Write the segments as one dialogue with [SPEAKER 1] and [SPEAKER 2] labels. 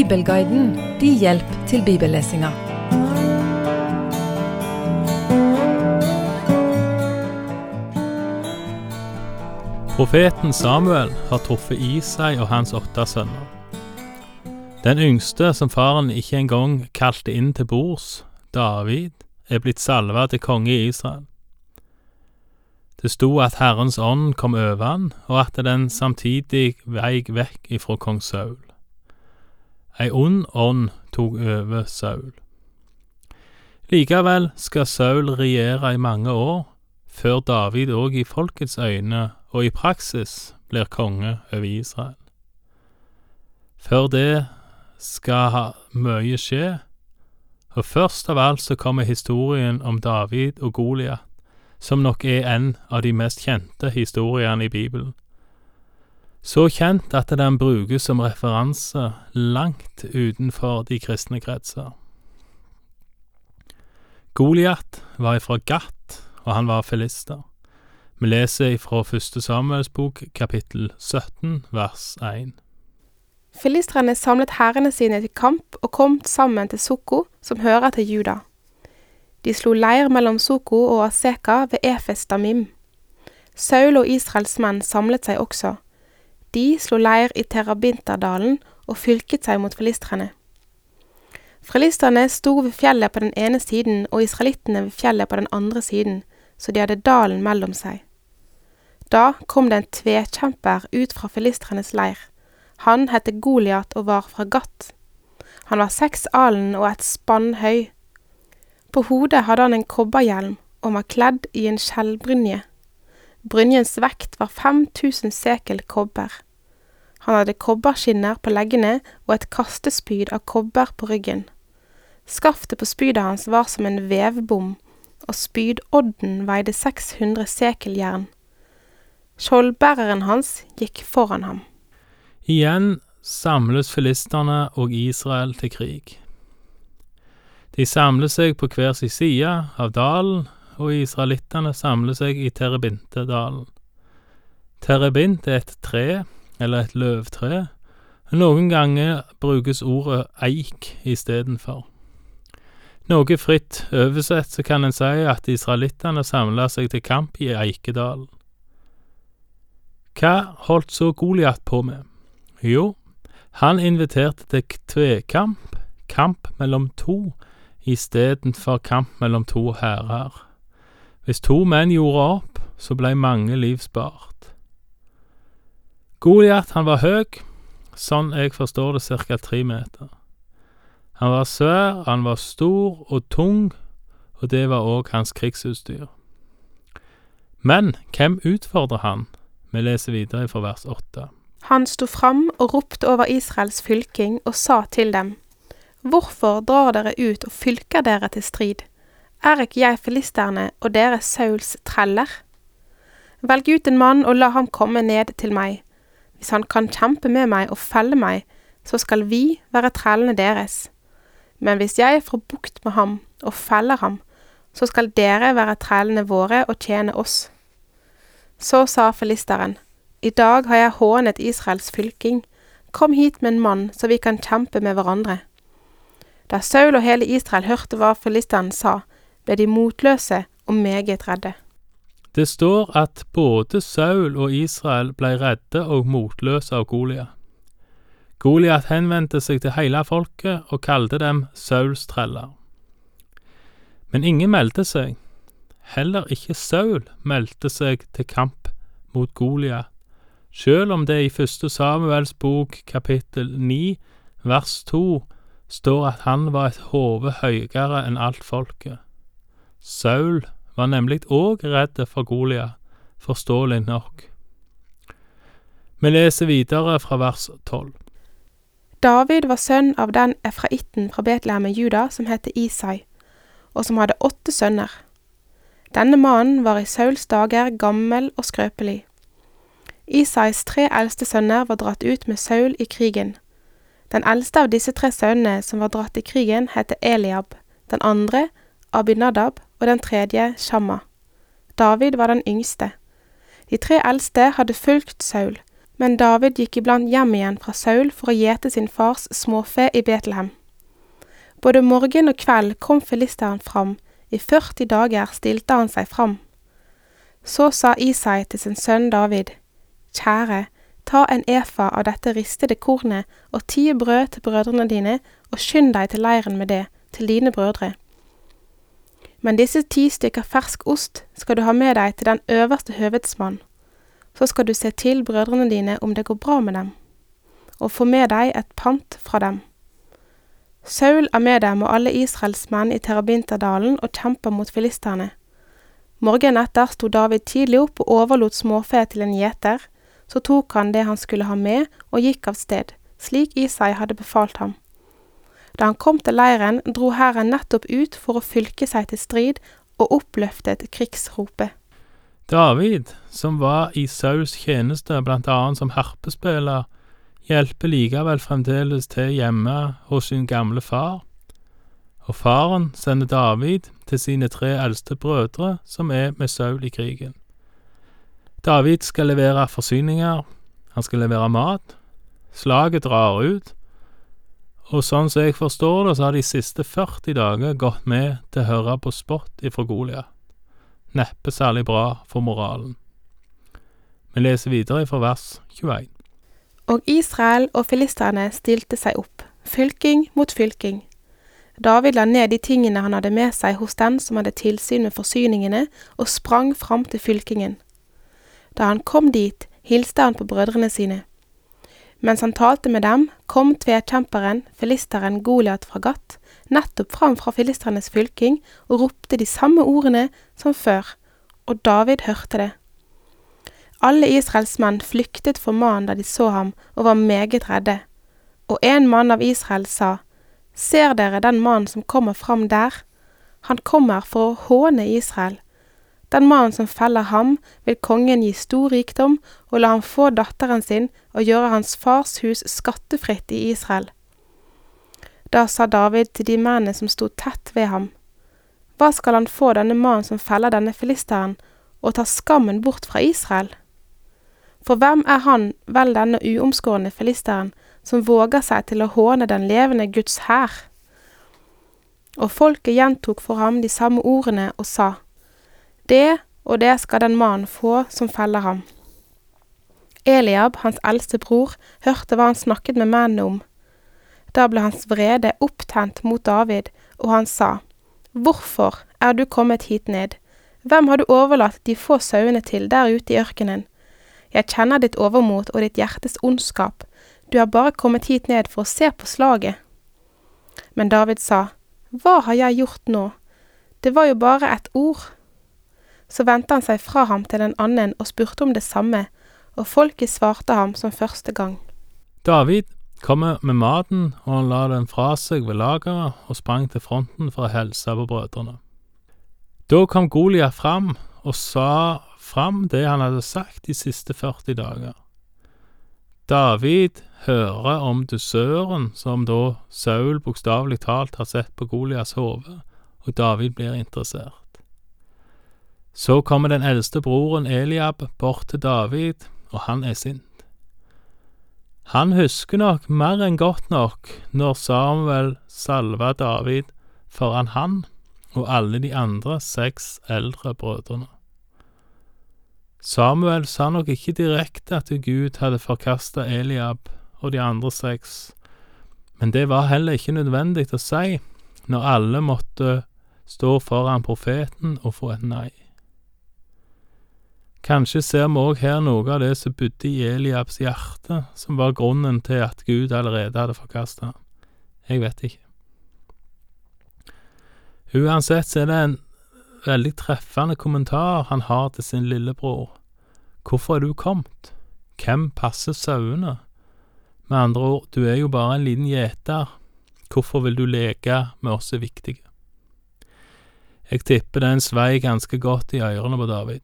[SPEAKER 1] Bibelguiden din hjelp til bibellesinga.
[SPEAKER 2] Profeten Samuel har truffet Isai og hans åtte sønner. Den yngste, som faren ikke engang kalte inn til bords, David, er blitt salva til konge i Israel. Det sto at Herrens ånd kom over han, og at den samtidig veik vekk ifra kong Saul. Ei ond ånd tok over Saul. Likevel skal Saul regjere i mange år, før David òg i folkets øyne og i praksis blir konge over Israel. Før det skal ha mye skje, og først av alt så kommer historien om David og Goliat, som nok er en av de mest kjente historiene i Bibelen. Så kjent at den brukes som referanse langt utenfor de kristne kretser. Goliat var ifra Gat, og han var filister. Vi leser ifra første Samuels bok, kapittel 17, vers 1.
[SPEAKER 3] Filistrene samlet hærene sine til kamp og kom sammen til Soko, som hører til Juda. De slo leir mellom Soko og Aseka ved Efes Damim. Saul og Israels menn samlet seg også. De slo leir i Terabinterdalen og fylket seg mot filistrene. Filistrene sto ved fjellet på den ene siden og israelittene ved fjellet på den andre siden, så de hadde dalen mellom seg. Da kom det en tvekjemper ut fra filistrenes leir. Han het Goliat og var fra Gatt. Han var seks alen og et spann høy. På hodet hadde han en kobberhjelm og var kledd i en skjellbrynje. Brynjens vekt var 5000 sekel kobber. Han hadde kobberskinner på leggene og et kastespyd av kobber på ryggen. Skaftet på spydet hans var som en vevbom, og spydodden veide 600 sekel jern. Skjoldbæreren hans gikk foran ham.
[SPEAKER 2] Igjen samles filisterne og Israel til krig. De samler seg på hver sin side av dalen, og israelittene samler seg i Terebintedalen. Terebint er et tre, eller et løvtre. Noen ganger brukes ordet eik istedenfor. Noe fritt oversett så kan en si at israelittene samla seg til kamp i Eikedalen. Hva holdt så Goliat på med? Jo, han inviterte til tvekamp, kamp mellom to, istedenfor kamp mellom to hærer. Hvis to menn gjorde opp, så blei mange liv spart. Goliat, han var høg, sånn jeg forstår det, cirka tre meter. Han var svær, han var stor og tung, og det var òg hans krigsutstyr. Men hvem utfordrer han? Vi leser videre fra vers åtte.
[SPEAKER 3] Han sto fram og ropte over Israels fylking og sa til dem, Hvorfor drar dere ut og fylker dere til strid? Er ikke jeg filisterne og dere Sauls treller? Velg ut en mann og la ham komme ned til meg. Hvis han kan kjempe med meg og felle meg, så skal vi være trellene deres. Men hvis jeg får bukt med ham og feller ham, så skal dere være trellene våre og tjene oss. Så sa filisteren, I dag har jeg hånet Israels fylking, kom hit med en mann så vi kan kjempe med hverandre. Da Saul og hele Israel hørte hva filisteren sa, ble de motløse og meget redde.
[SPEAKER 2] Det står at både Saul og Israel ble redde og motløse av Goliat. Goliat henvendte seg til hele folket og kalte dem Sauls treller. Men ingen meldte seg. Heller ikke Saul meldte seg til kamp mot Goliat, sjøl om det i første Samuels bok kapittel 9 vers 2 står at han var et hode høyere enn alt folket. Saul var nemlig òg redd for Goliat, forståelig nok. Vi leser videre fra vers 12.
[SPEAKER 3] David var sønn av den efraitten fra Betlehem i Juda som het Isai, og som hadde åtte sønner. Denne mannen var i Sauls dager gammel og skrøpelig. Isais tre eldste sønner var dratt ut med Saul i krigen. Den eldste av disse tre sønnene som var dratt i krigen, het Eliab, den andre Abinadab og den tredje Shamma. David var den yngste. De tre eldste hadde fulgt Saul, Men David gikk iblant hjem igjen fra Saul for å gjete sin fars småfe i Betlehem. Både morgen og kveld kom filisteren fram, i 40 dager stilte han seg fram. Så sa Isai til sin sønn David, Kjære, ta en efa av dette ristede kornet og ti brød til brødrene dine, og skynd deg til leiren med det, til dine brødre. Men disse ti stykker fersk ost skal du ha med deg til den øverste høvedsmann. Så skal du se til brødrene dine om det går bra med dem, og få med deg et pant fra dem. Saul er med dem og alle Israels menn i Terabinterdalen og kjemper mot filisterne. Morgenen etter sto David tidlig opp og overlot småfe til en gjeter. Så tok han det han skulle ha med, og gikk av sted, slik Isai hadde befalt ham. Da han kom til leiren, dro hæren nettopp ut for å fylke seg til strid, og oppløftet krigsropet.
[SPEAKER 2] David, som var i Sauls tjeneste blant annet som harpespiller, hjelper likevel fremdeles til hjemme hos sin gamle far, og faren sender David til sine tre eldste brødre som er med Saul i krigen. David skal levere forsyninger, han skal levere mat, slaget drar ut, og sånn som jeg forstår det, så har de siste 40 dager gått med til å høre på spott ifra Goliat. Neppe særlig bra for moralen. Vi leser videre fra vers 21.
[SPEAKER 3] Og Israel og filisterne stilte seg opp, fylking mot fylking. David la ned de tingene han hadde med seg hos den som hadde tilsyn med forsyningene, og sprang fram til fylkingen. Da han kom dit, hilste han på brødrene sine. Mens han talte med dem, kom tvekjemperen, filisteren Goliat fra Gat, nettopp fram fra filistrenes fylking og ropte de samme ordene som før, og David hørte det. Alle Israels menn flyktet for mannen da de så ham, og var meget redde. Og en mann av Israel sa, Ser dere den mannen som kommer fram der? Han kommer for å håne Israel. Den mannen som feller ham, vil kongen gi stor rikdom og la ham få datteren sin og gjøre hans fars hus skattefritt i Israel. Da sa David til de mennene som sto tett ved ham, Hva skal han få denne mannen som feller denne filisteren, og tar skammen bort fra Israel? For hvem er han, vel denne uomskårne filisteren, som våger seg til å håne den levende Guds hær? Og folket gjentok for ham de samme ordene og sa, Det og det skal den mannen få som feller ham. Eliab, hans eldste bror, hørte hva han snakket med mennene om. Da ble hans vrede opptent mot David, og han sa, Hvorfor er du kommet hit ned? Hvem har du overlatt de få sauene til der ute i ørkenen? Jeg kjenner ditt overmot og ditt hjertes ondskap, du har bare kommet hit ned for å se på slaget. Men David sa, Hva har jeg gjort nå? Det var jo bare et ord. Så vendte han seg fra ham til en annen og spurte om det samme, og folket svarte ham som første gang.
[SPEAKER 2] David kommer med maten, og han la den fra seg ved lageret og sprang til fronten for å hilse på brødrene. Da kom Goliat fram og sa fram det han hadde sagt de siste 40 dager. David hører om dusøren som da Saul bokstavelig talt har sett på Golias hode, og David blir interessert. Så kommer den eldste broren Eliab bort til David, og han er sint. Han husker nok mer enn godt nok når Samuel salva David foran han og alle de andre seks eldre brødrene. Samuel sa nok ikke direkte at Gud hadde forkasta Eliab og de andre seks, men det var heller ikke nødvendig å si når alle måtte stå foran profeten og få et nei. Kanskje ser vi òg her noe av det som bodde i Eliabs hjerte, som var grunnen til at Gud allerede hadde forkasta ham. Jeg vet ikke. Uansett så er det en veldig treffende kommentar han har til sin lillebror. Hvorfor er du kommet? Hvem passer sauene? Med andre ord, du er jo bare en liten gjeter. Hvorfor vil du leke med oss viktige? Jeg tipper den svei ganske godt i ørene på David.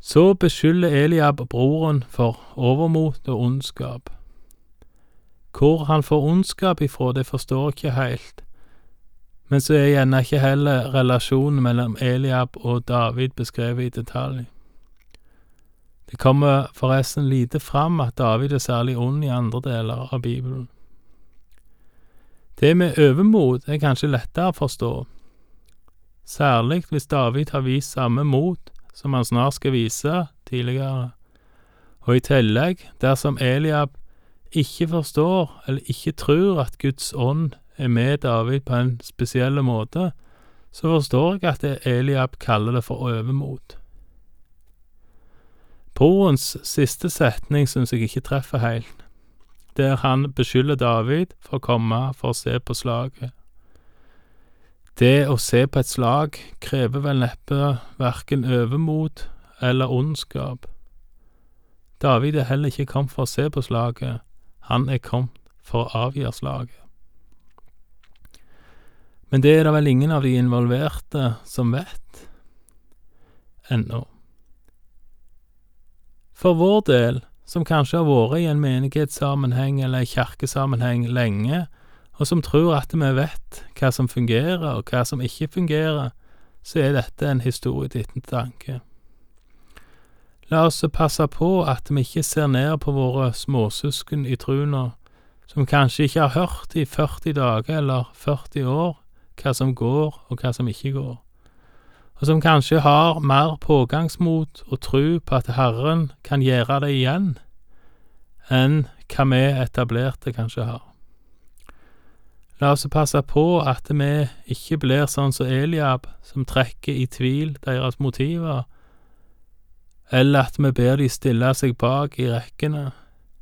[SPEAKER 2] Så beskylder Eliab broren for overmot og ondskap. Hvor han får ondskap ifra, det forstår jeg ikke heilt, men så er gjerne ikke heller relasjonen mellom Eliab og David beskrevet i detalj. Det kommer forresten lite fram at David er særlig ond i andre deler av Bibelen. Det med overmot er kanskje lettere å forstå, særlig hvis David har vist samme mot som han snart skal vise tidligere, og i tillegg, dersom Eliab ikke forstår eller ikke tror at Guds ånd er med David på en spesiell måte, så forstår jeg at Eliab kaller det for overmot. Brorens siste setning syns jeg ikke treffer helt, der han beskylder David for å komme for å se på slaget. Det å se på et slag krever vel neppe verken overmot eller ondskap. David er heller ikke kommet for å se på slaget, han er kommet for å avgjøre slaget. Men det er det vel ingen av de involverte som vet ennå. For vår del, som kanskje har vært i en menighetssammenheng eller en kirkesammenheng lenge, og som tror at vi vet hva som fungerer og hva som ikke fungerer, så er dette en historie til ettertanke. La oss passe på at vi ikke ser ned på våre småsøsken i truna, som kanskje ikke har hørt i 40 dager eller 40 år hva som går og hva som ikke går, og som kanskje har mer pågangsmot og tru på at Herren kan gjøre det igjen, enn hva vi etablerte kanskje har. La oss passe på at vi ikke blir sånn som Eliab, som trekker i tvil deres motiver, eller at vi ber de stille seg bak i rekkene,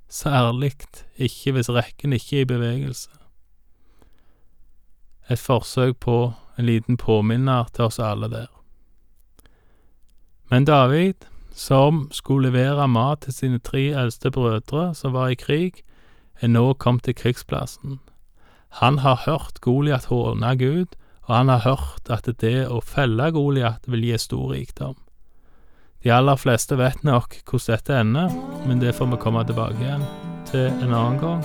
[SPEAKER 2] særlig ikke hvis rekken ikke er i bevegelse. Et forsøk på en liten påminner til oss alle der. Men David, som skulle levere mat til sine tre eldste brødre som var i krig, er nå kommet til krigsplassen. Han har hørt Goliat håne Gud, og han har hørt at det å felle Goliat vil gi stor rikdom. De aller fleste vet nok hvordan dette ender, men det får vi komme tilbake igjen til en annen gang.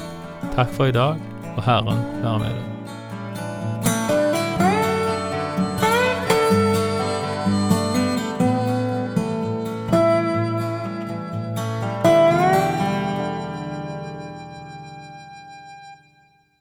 [SPEAKER 2] Takk for i dag, og Herren være med deg.